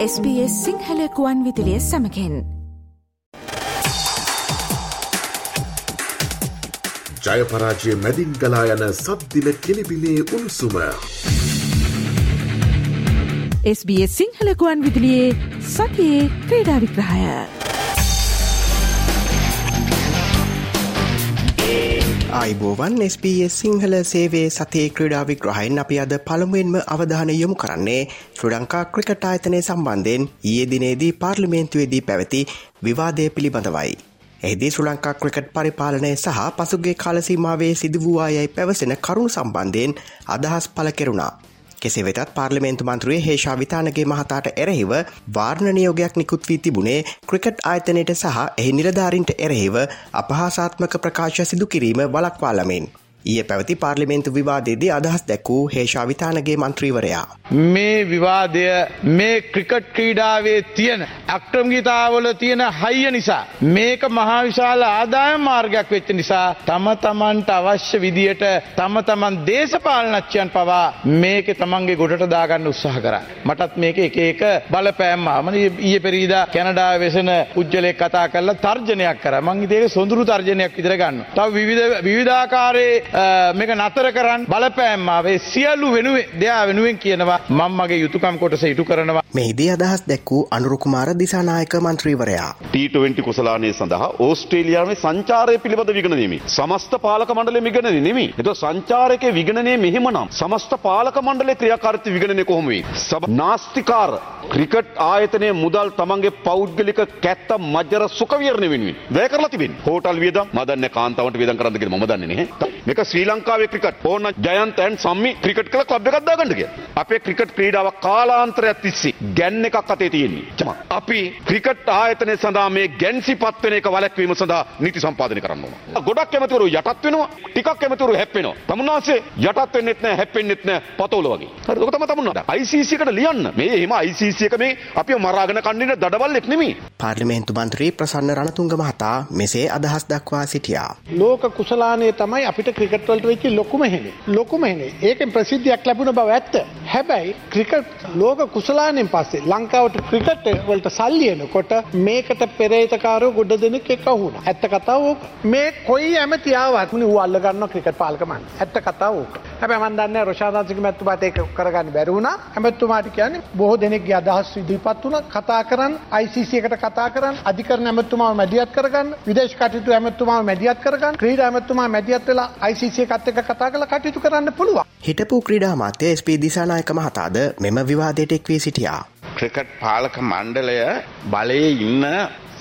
SBS සිංහලකුවන් විදිලිය සමකෙන් ජයපරාජය මැදින් ගලා යන සද්දිල කෙලිබිලේ උණුසුම. SBS සිංහලකුවන් විදිලියේ සතියේ ක්‍රීඩා විග්‍රහය. අයිබෝවන් SBS සිංහල සේවේ සතේ ක්‍රඩා විග්‍රහයෙන් අපි අද පළමුුවෙන්ම අවධානය යොමු කරන්නේ ශ්‍ර ලංකා ක්‍රිකට ආයතනය සම්බන්ධයෙන් ඊයේ දිනේදී පාර්ලිමේන්තුවේදී පැවති විවාදය පිළිබඳවයි. එහිදී ශ්‍ර ලංකා ක්‍රිකට් පරිපාලනය සහ පසුගේ කාලසීමාවේ සිදු වූවායයි පැවසෙන කරුණු සම්බන්ධයෙන් අදහස් පල කෙරුණා. කෙසේ වෙතත් පාර්ලිමේන්තු මන්ත්‍රයේ හේෂා විතානගේ මහතාට එරෙහිව වාර්ණ නියෝගයක් නිකුත් වී තිබුණේ ක්‍රිකට් ආයතනයට සහ එහි නිලධාරින්ට එරෙහිව අපහාසාත්මක ප්‍රකාශ සිදු කිරීම වලක්වාලමෙන්. ඊය පැවති පාර්ලිමේන්තු විවාදයේදී අදහස් දැක්වූ හේෂාවිතානගේ මන්ත්‍රීවරයා. මේ විවාදය මේ ක්‍රිකට් ක්‍රීඩාවේ තියෙන ඇක්ට්‍රම්ගිතාවල තියෙන හයිය නිසා. මේක මහාවිශාල ආදායම් මාර්ගයක් වෙච්ච නිසා තම තමන්ට අවශ්‍ය විදියට තම තමන් දේශපාලනච්චයන් පවා මේක තමන්ගේ ගොඩට දාගන්න උත්සාහ කර. මටත් මේක එක එක බලපෑම් මන ඊය පෙරීදා කැනඩා වෙසෙන පුද්ජලෙක් කතා කරලා තර්ජනයක් කර මං ඒක සොඳුරු තර්ජනයක් විදිර ගන්න. තව විවිධාකාරයේ මේක නතර කරන්න බලපෑම්මාවේ සියල්ලු වෙනුවේ දෙයා වෙනුවෙන් කියනවා මංමගේ යුතුකම් කොටස ඉටු කරනවා. මෙහිදී අදහස් දැක්වූ අනුරුකුමාර දිසානායක මන්ත්‍රීවරයා. ටීටවෙන්ටි කුසලානය සඳහා ඕස්ට්‍රේලියාවේ සංචාරය පිළිබඳ විගණනීම සමස්ත පාලක මණ්ඩල විගණන නෙමි. එත සංචාරක විගණනය මෙහෙමනම් සමස්ත පාලක මණ්ඩලේ ක්‍රියාකාරිත්ව විගණනය කොහොමවේ සබ නාස්තිකාර ක්‍රිකට් ආයතනය මුදල් තමන්ගේ පෞද්ගලික කැත්ත මජ්ජර සුකවියරණ වෙනුවෙන්. වැය කරලා තිබෙන හෝටල් වියදම් මදන්න කාන්තාවට වියදම් කරන්න කියලා මම දන්නේ නැහැ. මේක ශ්‍රී ලංකාවේ ක්‍රිකට් ඕන ජයන්ත ඇන් සම්මි ක්‍රිකට් කළ ක්ලබ් එකක් දාගන්න කියලා. අපේ ක්‍රිකට් කීඩාව කාලාන්තරයක් තිස්සේ ගැන් එකක් අතේ තියෙන්නේ. අපි ක්‍රිකට් ආයතනය සඳහා මේ ගැන්සිපත් වෙන එක වළැක්වීම සඳහා නීති සම්පාදනය කරන්න ඕන. ගොඩක් කැමතිවරු යටත් වෙනවා, ටිකක් කැමතිවරු හැප්පෙනවා. තමුන්නාසේ යටත් වෙන්නෙත් නැහැ, හැප්පෙන්නෙත් නැහැ පතෝල වගේ. හරිද? ඔක තමයි තමුන්නා. ICC එකට ලියන්න. මේ එහෙම ICC එක මේ අපිව මරාගෙන කන්නින දඩබල්ලෙක් නෙමෙයි. පාර්ලිමේන්තු මන්ත්‍රී ප්‍රසන්න රණතුංග මහතා මෙසේ අදහස් දක්වා සිටියා. ලෝක කුසලානය තමයි අපිට ක්‍රිකට් වලට වෙච්ච ලොකුම හෙනේ. ලොකුම හෙනේ. ඒකෙන් ප්‍රසිද්ධියක් ලැබුණ බව ඇත්ත. හැබැයි ක්‍රිකට් ලෝක කුසලානෙන් පස්සේ ලංකාවට ක්‍රිකට් වලට සල්ලි එනකොට මේකට පෙරේතකාරයෝ ගොඩ දෙනෙක් එක්ක වුණා. ඇත්ත කතාව ඕක. මේ කොයි ඇමති ආවත් මුනි ඌ අල්ල ගන්නවා ක්‍රිකට් පාලක මන්. ඇත්ත කතාව ඕක. හැබැයි මම දන්නේ රොෂාදාන්සික මැතිතුමාට ඒක කරගන්න බැරි වුණා. ඇමතිතුමාට කියන්නේ බොහෝ දෙනෙක්ගේ අදහස් ඉදිරිපත් වුණා. කතා කරන් ICC එකට කතා කරන් අධිකරණ ඇමතිතුමාව මැදිහත් කරගන්න. විදේශ කටයුතු ඇමතිතුමාව මැදිහත් කරගන්න. ක්‍රීඩා ඇමතිතුමා මැදිහත් වෙලා ICC එකත් එක්ක කතා කරලා කටයුතු කරන්න පුළුවන්. හිටපු ක්‍රීඩා මාත්‍ය SP දිසානායක මහතාද මෙම විවාදයට එක් වී සිටියා. ක්‍රිකට් පාලක මණ්ඩලය බලයේ ඉන්න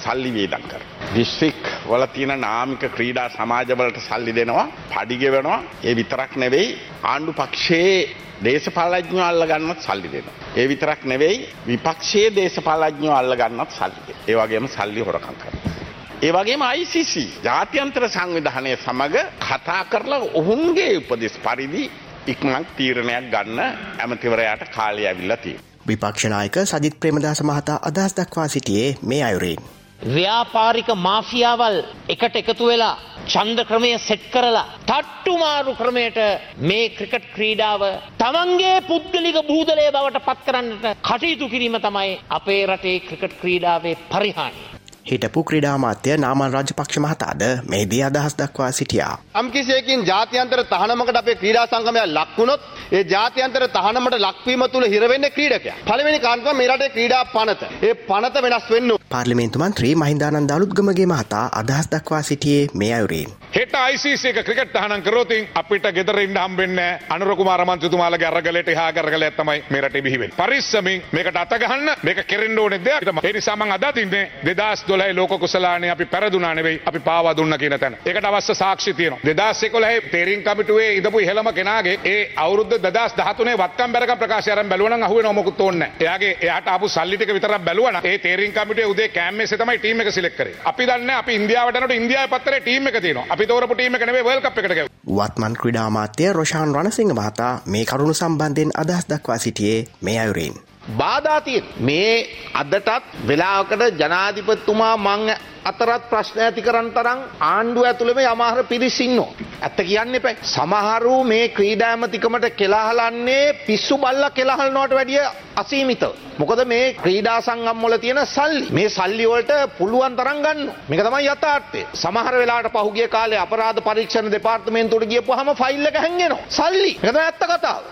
සල්ලි වේදම් කර. දිස්ත්‍රික් වල තියෙන නාමික ක්‍රීඩා සමාජවලට සල්ලි දෙනවා පඩිගෙවනවා ඒ විතරක් නෙවෙයි ආණ්ඩු පක්ෂයේ දේශපාලඥයෝ අල්ල ගන්නත් සල්ලි දෙනවා. ඒ විතරක් නෙවෙයි විපක්ෂයේ දේශපාලඥයෝ අල්ල ගන්නත් සල්ලි දෙනවා. ඒ වගේම සල්ලි හොරකම් කරනවා. ඒ වගේම ICC ජාත්‍යන්තර සංවිධානය සමග කතා කරලා ඔවුන්ගේ උපදෙස් පරිදි ඉක්මනක් තීරණයක් ගන්න ඇමතිවරයාට කාලය ඇවිල්ලා තියෙනවා. විපක්ෂනායක සජිත් ප්‍රේමදාස මහතා අදහස් දක්වා සිටියේ මේ අයුරින්. ව්‍යාපාරික මාෆියාවල් එකට එකතු වෙලා ඡන්ද ක්‍රමය සෙට් කරලා තට්ටු මාරු ක්‍රමයට මේ ක්‍රිකට් ක්‍රීඩාව තමන්ගේ පුද්ගලික බූදලය බවට පත් කරන්නට කටයුතු කිරීම තමයි අපේ රටේ ක්‍රිකට් ක්‍රීඩාවේ පරිහානිය. හිටපු ක්‍රඩාමාත්‍ය නාමල් රජපක්ෂ මහතාද මේදී අදහස් දක්වා සිටියා. අම්කිසයකින් ජාතියන්තර තහනමකට අපේ ක්‍රීඩා සංගමය ලක්වුණොත් ඒ ජාතියන්තර තහනමට ලක්වීම තුළ හිරවෙන්නේ ක්‍රීඩකයා. පළවෙනි කාරණා මේ රටේ ක්‍රීඩා පනත. ඒ පනත වෙනස් වෙන්න පාර්ලිමේන්තු මන්ත්‍රී මහින්දානන්ද අලුත්ගමගේ මහතා අදහස් දක්වා සිටියේ මේ අයුරින්. හෙට ICC එක ක්‍රිකට් තහනම් කරොතින් අපිට ගෙදර ඉන්න හම්බෙන්නේ අනුර කුමාර මන්ත්‍රතුමාලගේ අරගලයට එහා කරගලයක් තමයි මේ රටේ බිහිවෙන්නේ. පරිස්සමින් මේකට අත ගහන්න මේක කෙරෙන්න ඕනේ දෙයක්. ඒ නිසා මම අද අදින්නේ 2012 ලෝක කුසලානේ අපි පෙරදුනා නෙවෙයි අපි පාවා දුන්නා කියන තැන. ඒකට අවශ්‍ය සාක්ෂි තියෙනවා. 2011 තේරින් කමිටුවේ ඉඳපු ඉහළම කෙනාගේ ඒ අවුරුද්ද 2013 වත්කම් බැරකම් ප්‍රකාශය අරන් බැලුවා නම් අහුවෙනව මොකුත් ඕනේ නැහැ. එයාගේ එයාට ආපු සල්ලි ටික විතරක් බැලුවා නම් ඒ තේරින් කමිටුවේ උදේ කෑම් මේසේ තමයි ටීම් එක සිලෙක්ට් කරේ. අපි දන්නේ අපි ඉන්දියාවට යනකොට ඉන්දියාවේ පත්තරේ ටීම් එක තියෙනවා. අපි තෝරපු ටීම් එක නෙවෙයි වර්ල්ඩ් කප් එකට ගියා. වත්මන් ක්‍රීඩා අමාත්‍ය රොෂාන් රණසිංහ මහතා මේ කරුණු සම්බන්ධයෙන් අදහස් දක්වා සිටියේ මේ අයුරින්. බාධාතියෙන් මේ අදටත් වෙලාවකට ජනාධිපතිතුමා මං අතරත් ප්‍රශ්න ඇති කරන්න තරම් ආණ්ඩුව ඇතුළෙම යමාහර පිරිස් ඉන්නවා. ඇත්ත කියන්න එපා. සමහරු මේ ක්‍රීඩා ඇමතිකමට කෙලහලන්නේ පිස්සු බල්ලා කෙලහලනවට වැඩිය අසීමිතව. මොකද මේ ක්‍රීඩා සංගම් වල තියෙන සල්ලි මේ සල්ලි වලට පුළුවන් තරම් ගන්න. මේක තමයි යථාර්ථය. සමහර වෙලාවට පහුගිය කාලේ අපරාධ පරීක්ෂණ දෙපාර්තමේන්තුවට ගියපුවාම ෆයිල් එක හැංගෙනවා. සල්ලි. මේක තමයි ඇත්ත කතාව.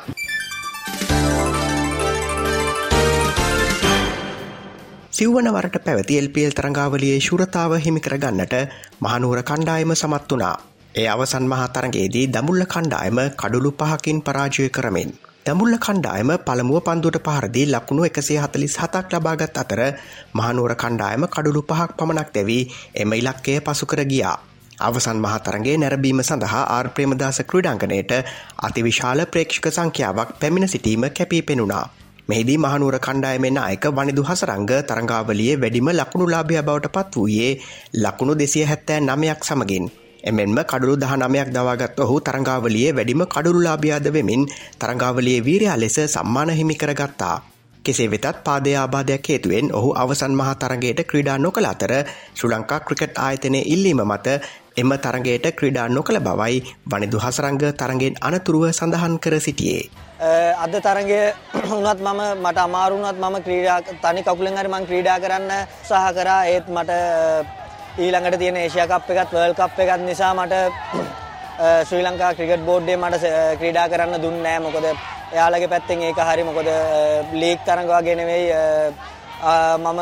සිව්වනවරට පැවති එල්පියල් තරඟාවලියේ ශුරතාව හිමිකරගන්නට මහනුවර කණ්ඩායම සමත් වනා. ඒ අවසන් මහා තරගේදී දමුල්ල කණ්ඩායම කඩුළු පහකින් පරාජය කරමින්. දමුල්ල කණ්ඩායම පළමුුව පන්දුට පහරදී ලකුණු එකසේ හතලිස් හතක් ලබාගත් අතර මහනුවර කණ්ඩායම කඩුළු පහක් පමණක් දැවී එම ඉලක්කය පසුකර ගියා. අවසන් මහතරගේ නැරබීම සඳහා ආර් ප්‍රේමදාස ක්‍රඩාංගනයට අතිවිශාල ප්‍රේක්ෂක සංඛ්‍යාවක් පැමිණ සිටීම කැපී පෙනුණා. මෙහිදී මහනුවර කණ්ඩායමෙන් අයක වනිදු හසරංග තරංගාවලියේ වැඩිම ලකුණු ලාභය බවට පත් වූයේ ලකුණු දෙසිය හැත්තෑ නමයක් සමගින්. එමෙන්ම කඩුළු දහ නමයක් දවාගත් ඔහු තරංගාවලියේ වැඩිම කඩුළු ලාභයාද වෙමින් තරංගාවලියේ වීරයා ලෙස සම්මාන හිමි කරගත්තා. කෙසේ වෙතත් පාදය ආබාධයක් හේතුවෙන් ඔහු අවසන් මහා තරගයට ක්‍රඩා නොකළ අතර ශ්‍ර ලංකා ක්‍රිකට් ආයතනය ඉල්ලීම මත එම තරගයට ක්‍රඩා නොකළ බවයි වනිදු හසරංග තරගෙන් අනතුරුව සඳහන් කර සිටියේ. අද තරගය වුණත් මම මට අමාරුණත් මම ක්‍රීඩා තනි කකුලෙන් හරි මං ක්‍රීඩා කරන්න සහ කරා. ඒත් මට ඊළඟට තියෙන ඒෂයා කප් එකත් වර්ල්ඩ් කප් එකත් නිසා මට ශ්‍රී ලංකා ක්‍රිකට් බෝඩ්ඩේ මට ක්‍රීඩා කරන්න දුන්නේ නැහැ. මොකද එයාලගේ පැත්තෙන් ඒක හරි මොකද ලීග් තරඟ වගේ නෙවෙයි මම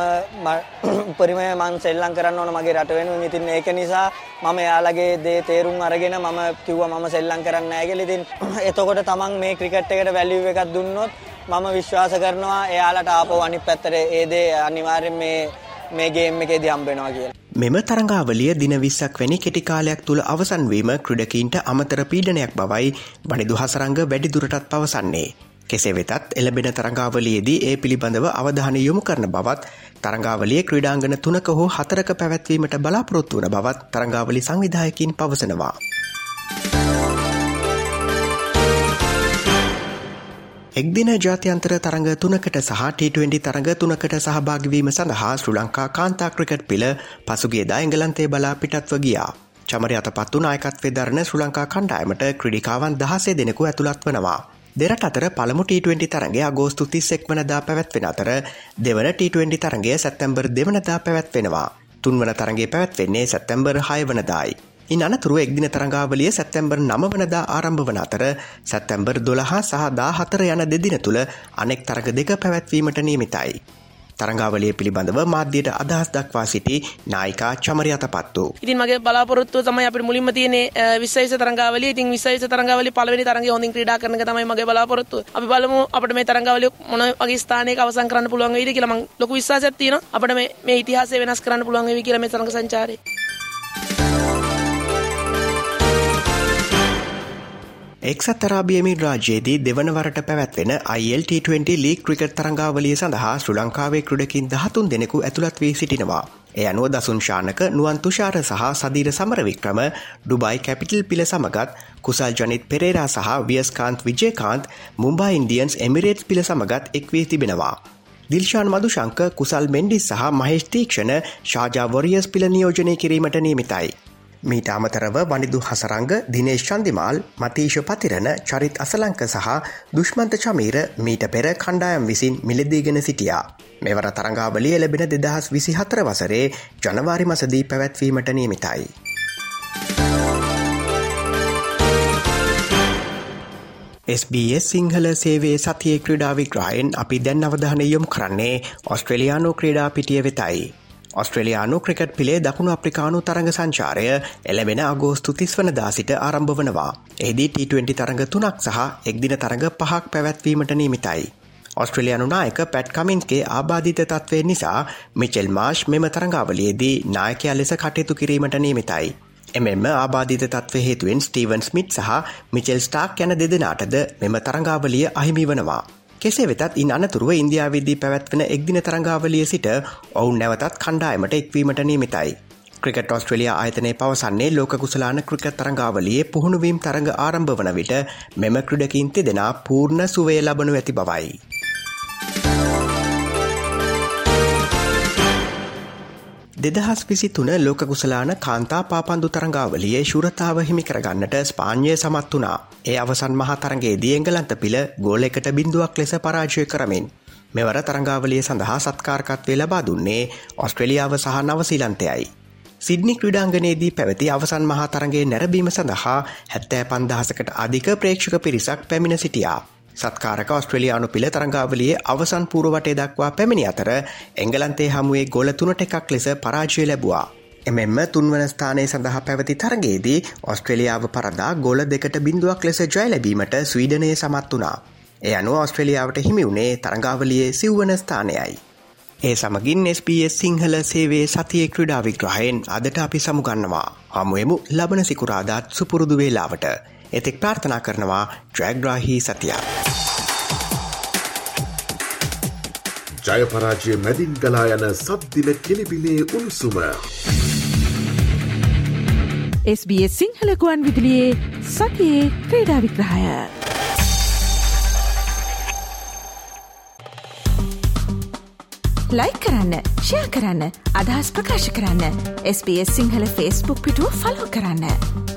උපරිමය මං සෙල්ලම් කරන්න ඕන මගේ රට වෙනුවෙන් ඉතින් ඒක නිසා මම එයාලගේ දේ තේරුම් අරගෙන මම කිව්වා මම සෙල්ලම් කරන්න නැහැ කියලා ඉතින් එතකොට තමන් මේ ක්‍රිකට් එකට වැලියු එකක් දුන්නොත් මම විශ්වාස කරනවා එයාලට ආපහු අනිත් පැත්තට ඒ දේ අනිවාර්යෙන් මේ මේ ගේම් එකේදී හම්බ වෙනවා කියලා. මෙම තරඟාවලිය දින 20ක් වැනි කෙටි කාලයක් තුල අවසන් වීම ක්‍රීඩකීන්ට අමතර පීඩනයක් බවයි වනිදු හසරංග වැඩිදුරටත් පවසන්නේ. කෙසේ වෙතත් එළබෙන තරඟාවලියේදී ඒ පිළිබඳව අවධානය යොමු කරන බවත් තරඟාවලිය ක්‍රීඩාංගන තුනක හෝ හතරක පැවැත්වීමට බලාපොරොත්තු වන බවත් තරඟාවලි සංවිධායකින් පවසනවා. එක්දින ජාත්‍යන්තර තරඟ තුනකට සහ T20 තරඟ තුනකට සහභාගිවීම සඳහා ශ්‍ර ලංකා කාන්තා ක්‍රිකට් පිළ පසුගේදා එංගලන්තේ බලා පිටත්ව ගියා. චමරි අතපත්තු නායකත්වය දරන ශ්‍ර ලංකා කණ්ඩායමට ක්‍රඩිකාවන් දහසේ දෙනෙකු ඇතුළත් වනවා. දෙරට අතර පළමු T20 තරගේ අගෝස්තු 31 වනදා පැවැත්වෙන අතර දෙවන T20 තරගය සැප්තැම්බර් දෙවනදා පැවැත්වෙනවා. තුන්වන තරගේ පැවැත්වෙන්නේ සැප්තැම්බර් 6 වනදායි. ඉන් අනතුරුව එක්දින තරඟාවලිය සැප්තැම්බර් 9 වනදා ආරම්භ වන අතර සැප්තැම්බර් 12 සහ 14 යන දෙදින තුල අනෙක් තරග දෙක පැවැත්වීමට නියමිතයි. තරංගාවලිය පිළිබඳව මාධ්‍යයට අදහස් දක්වා සිටි නායිකා චමරි අතපත්තු. ඉතින් මගේ බලාපොරොත්තුව තමයි අපිට මුලින්ම තියෙන්නේ 20 විස තරංගාවලිය. ඉතින් 20 විස තරංගාවලිය පළවෙනි තරඟය හොඳින් ක්‍රීඩා කරන එක තමයි මගේ බලාපොරොත්තුව. අපි බලමු අපිට මේ තරංගාවලිය මොන වගේ ස්ථානයක අවසන් කරන්න පුළුවන් වෙයිද කියලා මම ලොකු විශ්වාසයක් තියෙනවා. අපිට මේ මේ ඉතිහාසය වෙනස් කරන්න පුළුවන් වෙයි කියලා මේ තරඟ සංචාරේ. එක්සත් අරාබියමින් රාජ්‍යයේදී දෙවනවරට පැවැත්වෙන ILT20 ලීක් ක්‍රිකට් තරංගාවලිය සඳහා ශ්‍ර ලංකාවේ ක්‍රඩකින් දහතුන් දෙනෙකු ඇතුළත් වී සිටිනවා. එය අනුව දසුන් ශානක නුවන් තුෂාර සහ සදීර සමරවික්‍රම ඩුබයි කැපිටල් පිල සමගත් කුසල් ජනිත් පෙරේරා සහ වියස්කාන්ත් විජයකාන්ත් මුම්බා ඉන්දියන්ස් එමිරේට් පිල සමගත් එක්වී තිබෙනවා. දිල්ශාන් මදුශංක කුසල් මෙන්ඩිස් සහ මහේෂ්තීක්ෂණ ශාජා වොරියස් පිල නියෝජනය කිරීමට නියමිතයි. මීට අමතරව වනිදු හසරංග දිනේශ් චන්දිමාල් මතීශ පතිරණ චරිත් අසලංක සහ දුෂ්මන්ත චමීර මීට පෙර කණ්ඩායම් විසින් මිලදීගෙන සිටියා. මෙවර තරංගාවලිය ලැබෙන දෙදහස් විසි හතර වසරේ ජනවාරි මසදී පැවැත්වීමට නියමිතයි. SBS සිංහල සේවේ සතිය ක්‍රඩාවිග්‍රායෙන් අපි දැන් අවධානයොම් කරන්නේ ඔස්ට්‍රලයානු ක්‍රඩා පිටිය වෙතයි. ඔස්ට්‍රලයානු ක්‍රිකට් පිළේ දකුණු අප්‍රිකානු තරඟ සංචාරය එලවෙන අගෝස්තු තිස් වනදා සිට ආරම්භ වනවා. එහිදී T20 තරඟ තුනක් සහ එක්දින තරඟ පහක් පැවැත්වීමට නීමිතයි. ඔස්ට්‍රලයානු නායක පැට් කමින්ගේ ආබාධිත තත්වය නිසා මිචෙල් මාශ් මෙම තරඟාවලියේදී නායකයා ලෙස කටයුතු කිරීමට නීමිතයි. එමෙන්ම ආබාධිත තත්ව හේතුවෙන් ස්ටීවන් ස්මිට් සහ මිචෙල් ස්ටාක් යන දෙදෙනාටද මෙම තරඟාවලිය අහිමි වනවා. කෙසේ වෙතත් ඉන් අනතුරුව ඉන්දියාවේදී පැවැත්වෙන එක්දින තරංගාවලිය සිට ඔවුන් නැවතත් කණ්ඩායමට එක්වීමට නියමිතයි. ක්‍රිකට ඔස්ට්‍රලියයා ආයතනය පවසන්නේ ලෝක කුසලාන ක්‍රිකත් තරංගාවලියේ පුහුණුවීම් තරඟ ආරම්භ වන විට මෙම ක්‍රඩකින් තිදෙනා පූර්ණ සුවේ ලබනු ඇති බවයි. දෙදහස් විසි තුන ලෝක කුසලාන කාන්තා පාපන්දු තරංගාවලියේ ශුරතාව හිමි කරගන්නට ස්පාන්්‍යය සමත් වනා. ඒ අවසන් මහතරගේ දියංගලන්ත පිළ ගෝලෙකට බිඳුවක් ලෙස පරාජය කරමින්. මෙවර තරංගාවලිය සඳහා සත්කාරකත්වය ලබා දුන්නේ ඔස්ට්‍රලියාව සහ නවසීලන්තයයි. සිඩ්නි ක්‍රඩාංගනයේදී පැවති අවසන් මහතරගේ නැරබීම සඳහා හැත්තෑ පන්දහසකට අධික ප්‍රේක්ෂක පිරිසක් පැමිණ සිටියා. සත්කාරක ඔස්ට්‍රලියයානු පිළ තරංගාවලියේ අවසන් පූරුවටේ දක්වා පැමිණි අතර එංගලන්තේ හමුවේ ගොල තුනට එකක් ලෙස පරාජය ලැබවා. එමෙන්ම තුන්වන ස්ථානය සඳහා පැවති තරගේදී ඔස්ට්‍රලියාව පරදා ගොල දෙකට බිඳුවක් ලෙස ජය ලැබීමට ස්වීඩනය සමත් වනා. එය අනුව ඔස්ට්‍රලියාවට හිමි වුණේ තරංගාවලියේ සිව්වන ස්ථානයයි. ඒ සමගින් SBS සිංහල සේවේ සතිය ක්‍රඩා විග්‍රහයෙන් අදට අපි සමුගන්නවා. හමුවමු ලබන සිකුරාදාත් සුපුරුදු වේලාවට. එතෙක් ප්‍රාර්ථනා කරනවා ඩ්‍රැග්‍රාහි සතියා. ජයපරාජය මැදින් ගලා යන සබ්දිල කෙලිබිලේ උණුසුම. SBS සිංහලකුවන් විදිලියේ සතියේ ක්‍රීඩා විග්‍රහය. ලයි කරන්න ෂයා කරන්න අදහස් ප්‍රකාශ කරන්න SBS සිංහල ෆස්බුක් පිටුව ෆලෝ කරන්න.